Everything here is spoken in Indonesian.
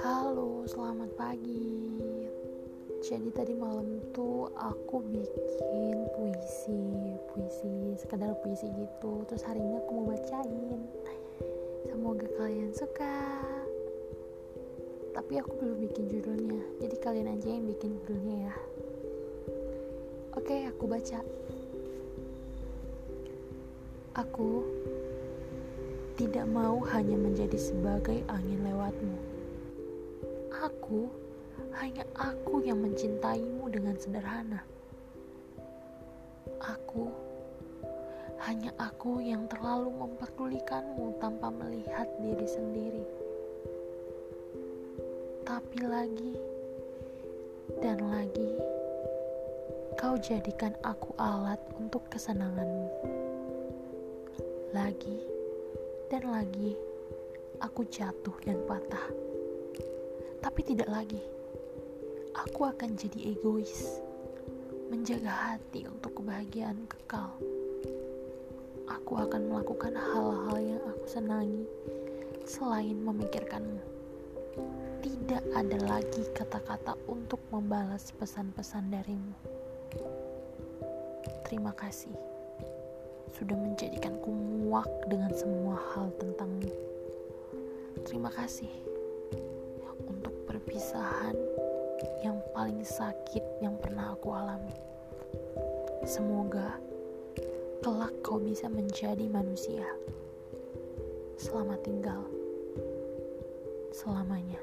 Halo, selamat pagi. Jadi tadi malam tuh aku bikin puisi, puisi sekedar puisi gitu. Terus hari ini aku mau bacain. Semoga kalian suka. Tapi aku belum bikin judulnya, jadi kalian aja yang bikin judulnya ya. Oke, aku baca. Aku tidak mau hanya menjadi sebagai angin lewatmu. Aku hanya aku yang mencintaimu dengan sederhana. Aku hanya aku yang terlalu memperdulikanmu tanpa melihat diri sendiri. Tapi lagi dan lagi, kau jadikan aku alat untuk kesenanganmu. Lagi dan lagi, aku jatuh dan patah. Tapi tidak lagi, aku akan jadi egois, menjaga hati untuk kebahagiaan kekal. Aku akan melakukan hal-hal yang aku senangi selain memikirkanmu. Tidak ada lagi kata-kata untuk membalas pesan-pesan darimu. Terima kasih sudah menjadikanku muak dengan semua hal tentangmu. Terima kasih untuk perpisahan yang paling sakit yang pernah aku alami. Semoga kelak kau bisa menjadi manusia. Selamat tinggal selamanya.